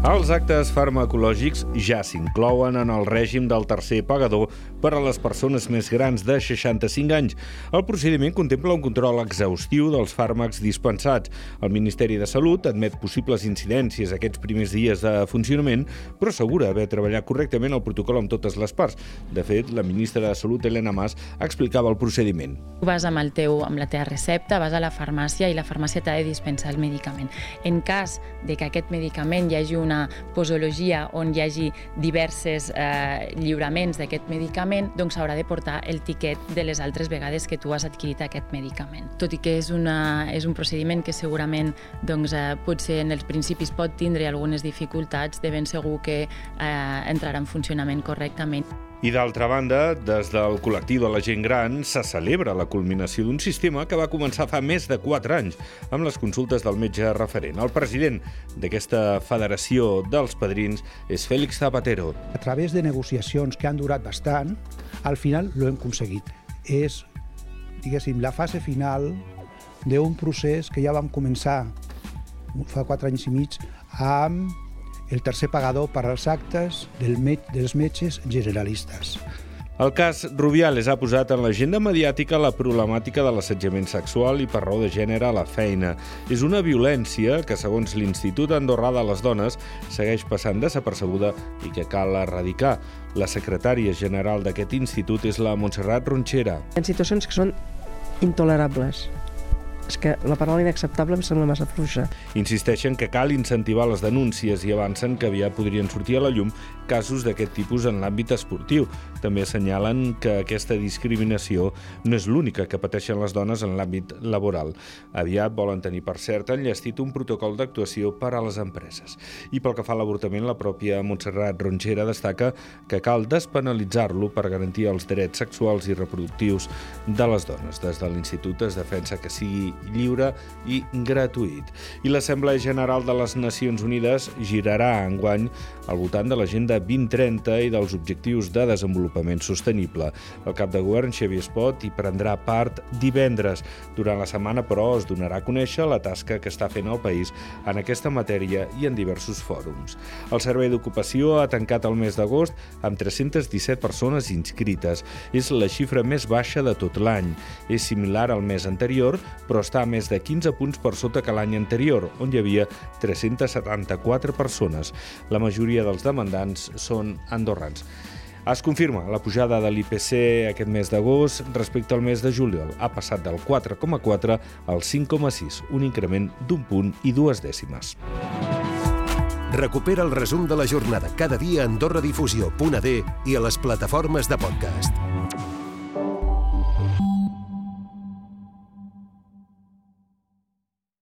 Els actes farmacològics ja s'inclouen en el règim del tercer pagador per a les persones més grans de 65 anys. El procediment contempla un control exhaustiu dels fàrmacs dispensats. El Ministeri de Salut admet possibles incidències aquests primers dies de funcionament, però assegura haver treballat correctament el protocol amb totes les parts. De fet, la ministra de Salut, Helena Mas, explicava el procediment. Tu vas amb, el teu, amb la teva recepta, vas a la farmàcia i la farmàcia t'ha de dispensar el medicament. En cas de que aquest medicament hi hagi un una posologia on hi hagi diverses eh, lliuraments d'aquest medicament, doncs haurà de portar el tiquet de les altres vegades que tu has adquirit aquest medicament. Tot i que és, una, és un procediment que segurament doncs, eh, potser en els principis pot tindre algunes dificultats, de ben segur que eh, entrarà en funcionament correctament. I d'altra banda, des del col·lectiu de la gent gran se celebra la culminació d'un sistema que va començar fa més de 4 anys amb les consultes del metge referent. El president d'aquesta federació dels padrins és Félix Zapatero. A través de negociacions que han durat bastant, al final lo hem aconseguit. És, diguéssim, la fase final d'un procés que ja vam començar fa 4 anys i mig amb el tercer pagador per als actes del met dels metges generalistes. El cas Rubiales ha posat en l'agenda mediàtica la problemàtica de l'assetjament sexual i per raó de gènere a la feina. És una violència que, segons l'Institut Andorrà de les Dones, segueix passant desapercebuda i que cal erradicar. La secretària general d'aquest institut és la Montserrat Ronxera. En situacions que són intolerables, és que la paraula inacceptable em sembla massa fluixa. Insisteixen que cal incentivar les denúncies i avancen que aviat podrien sortir a la llum casos d'aquest tipus en l'àmbit esportiu. També assenyalen que aquesta discriminació no és l'única que pateixen les dones en l'àmbit laboral. Aviat volen tenir, per cert, enllestit un protocol d'actuació per a les empreses. I pel que fa a l'avortament, la pròpia Montserrat Ronxera destaca que cal despenalitzar-lo per garantir els drets sexuals i reproductius de les dones. Des de l'Institut es defensa que sigui lliure i gratuït. I l'Assemblea General de les Nacions Unides girarà enguany al voltant de l'agenda 2030 i dels objectius de desenvolupament sostenible. El cap de govern, Xavier Espot, hi prendrà part divendres. Durant la setmana, però, es donarà a conèixer la tasca que està fent el país en aquesta matèria i en diversos fòrums. El Servei d'Ocupació ha tancat el mes d'agost amb 317 persones inscrites. És la xifra més baixa de tot l'any. És similar al mes anterior, però està més de 15 punts per sota que l'any anterior, on hi havia 374 persones. La majoria dels demandants són andorrans. Es confirma la pujada de l'IPC aquest mes d'agost respecte al mes de juliol. Ha passat del 4,4 al 5,6, un increment d'un punt i dues dècimes. Recupera el resum de la jornada cada dia a AndorraDifusió.d i a les plataformes de podcast.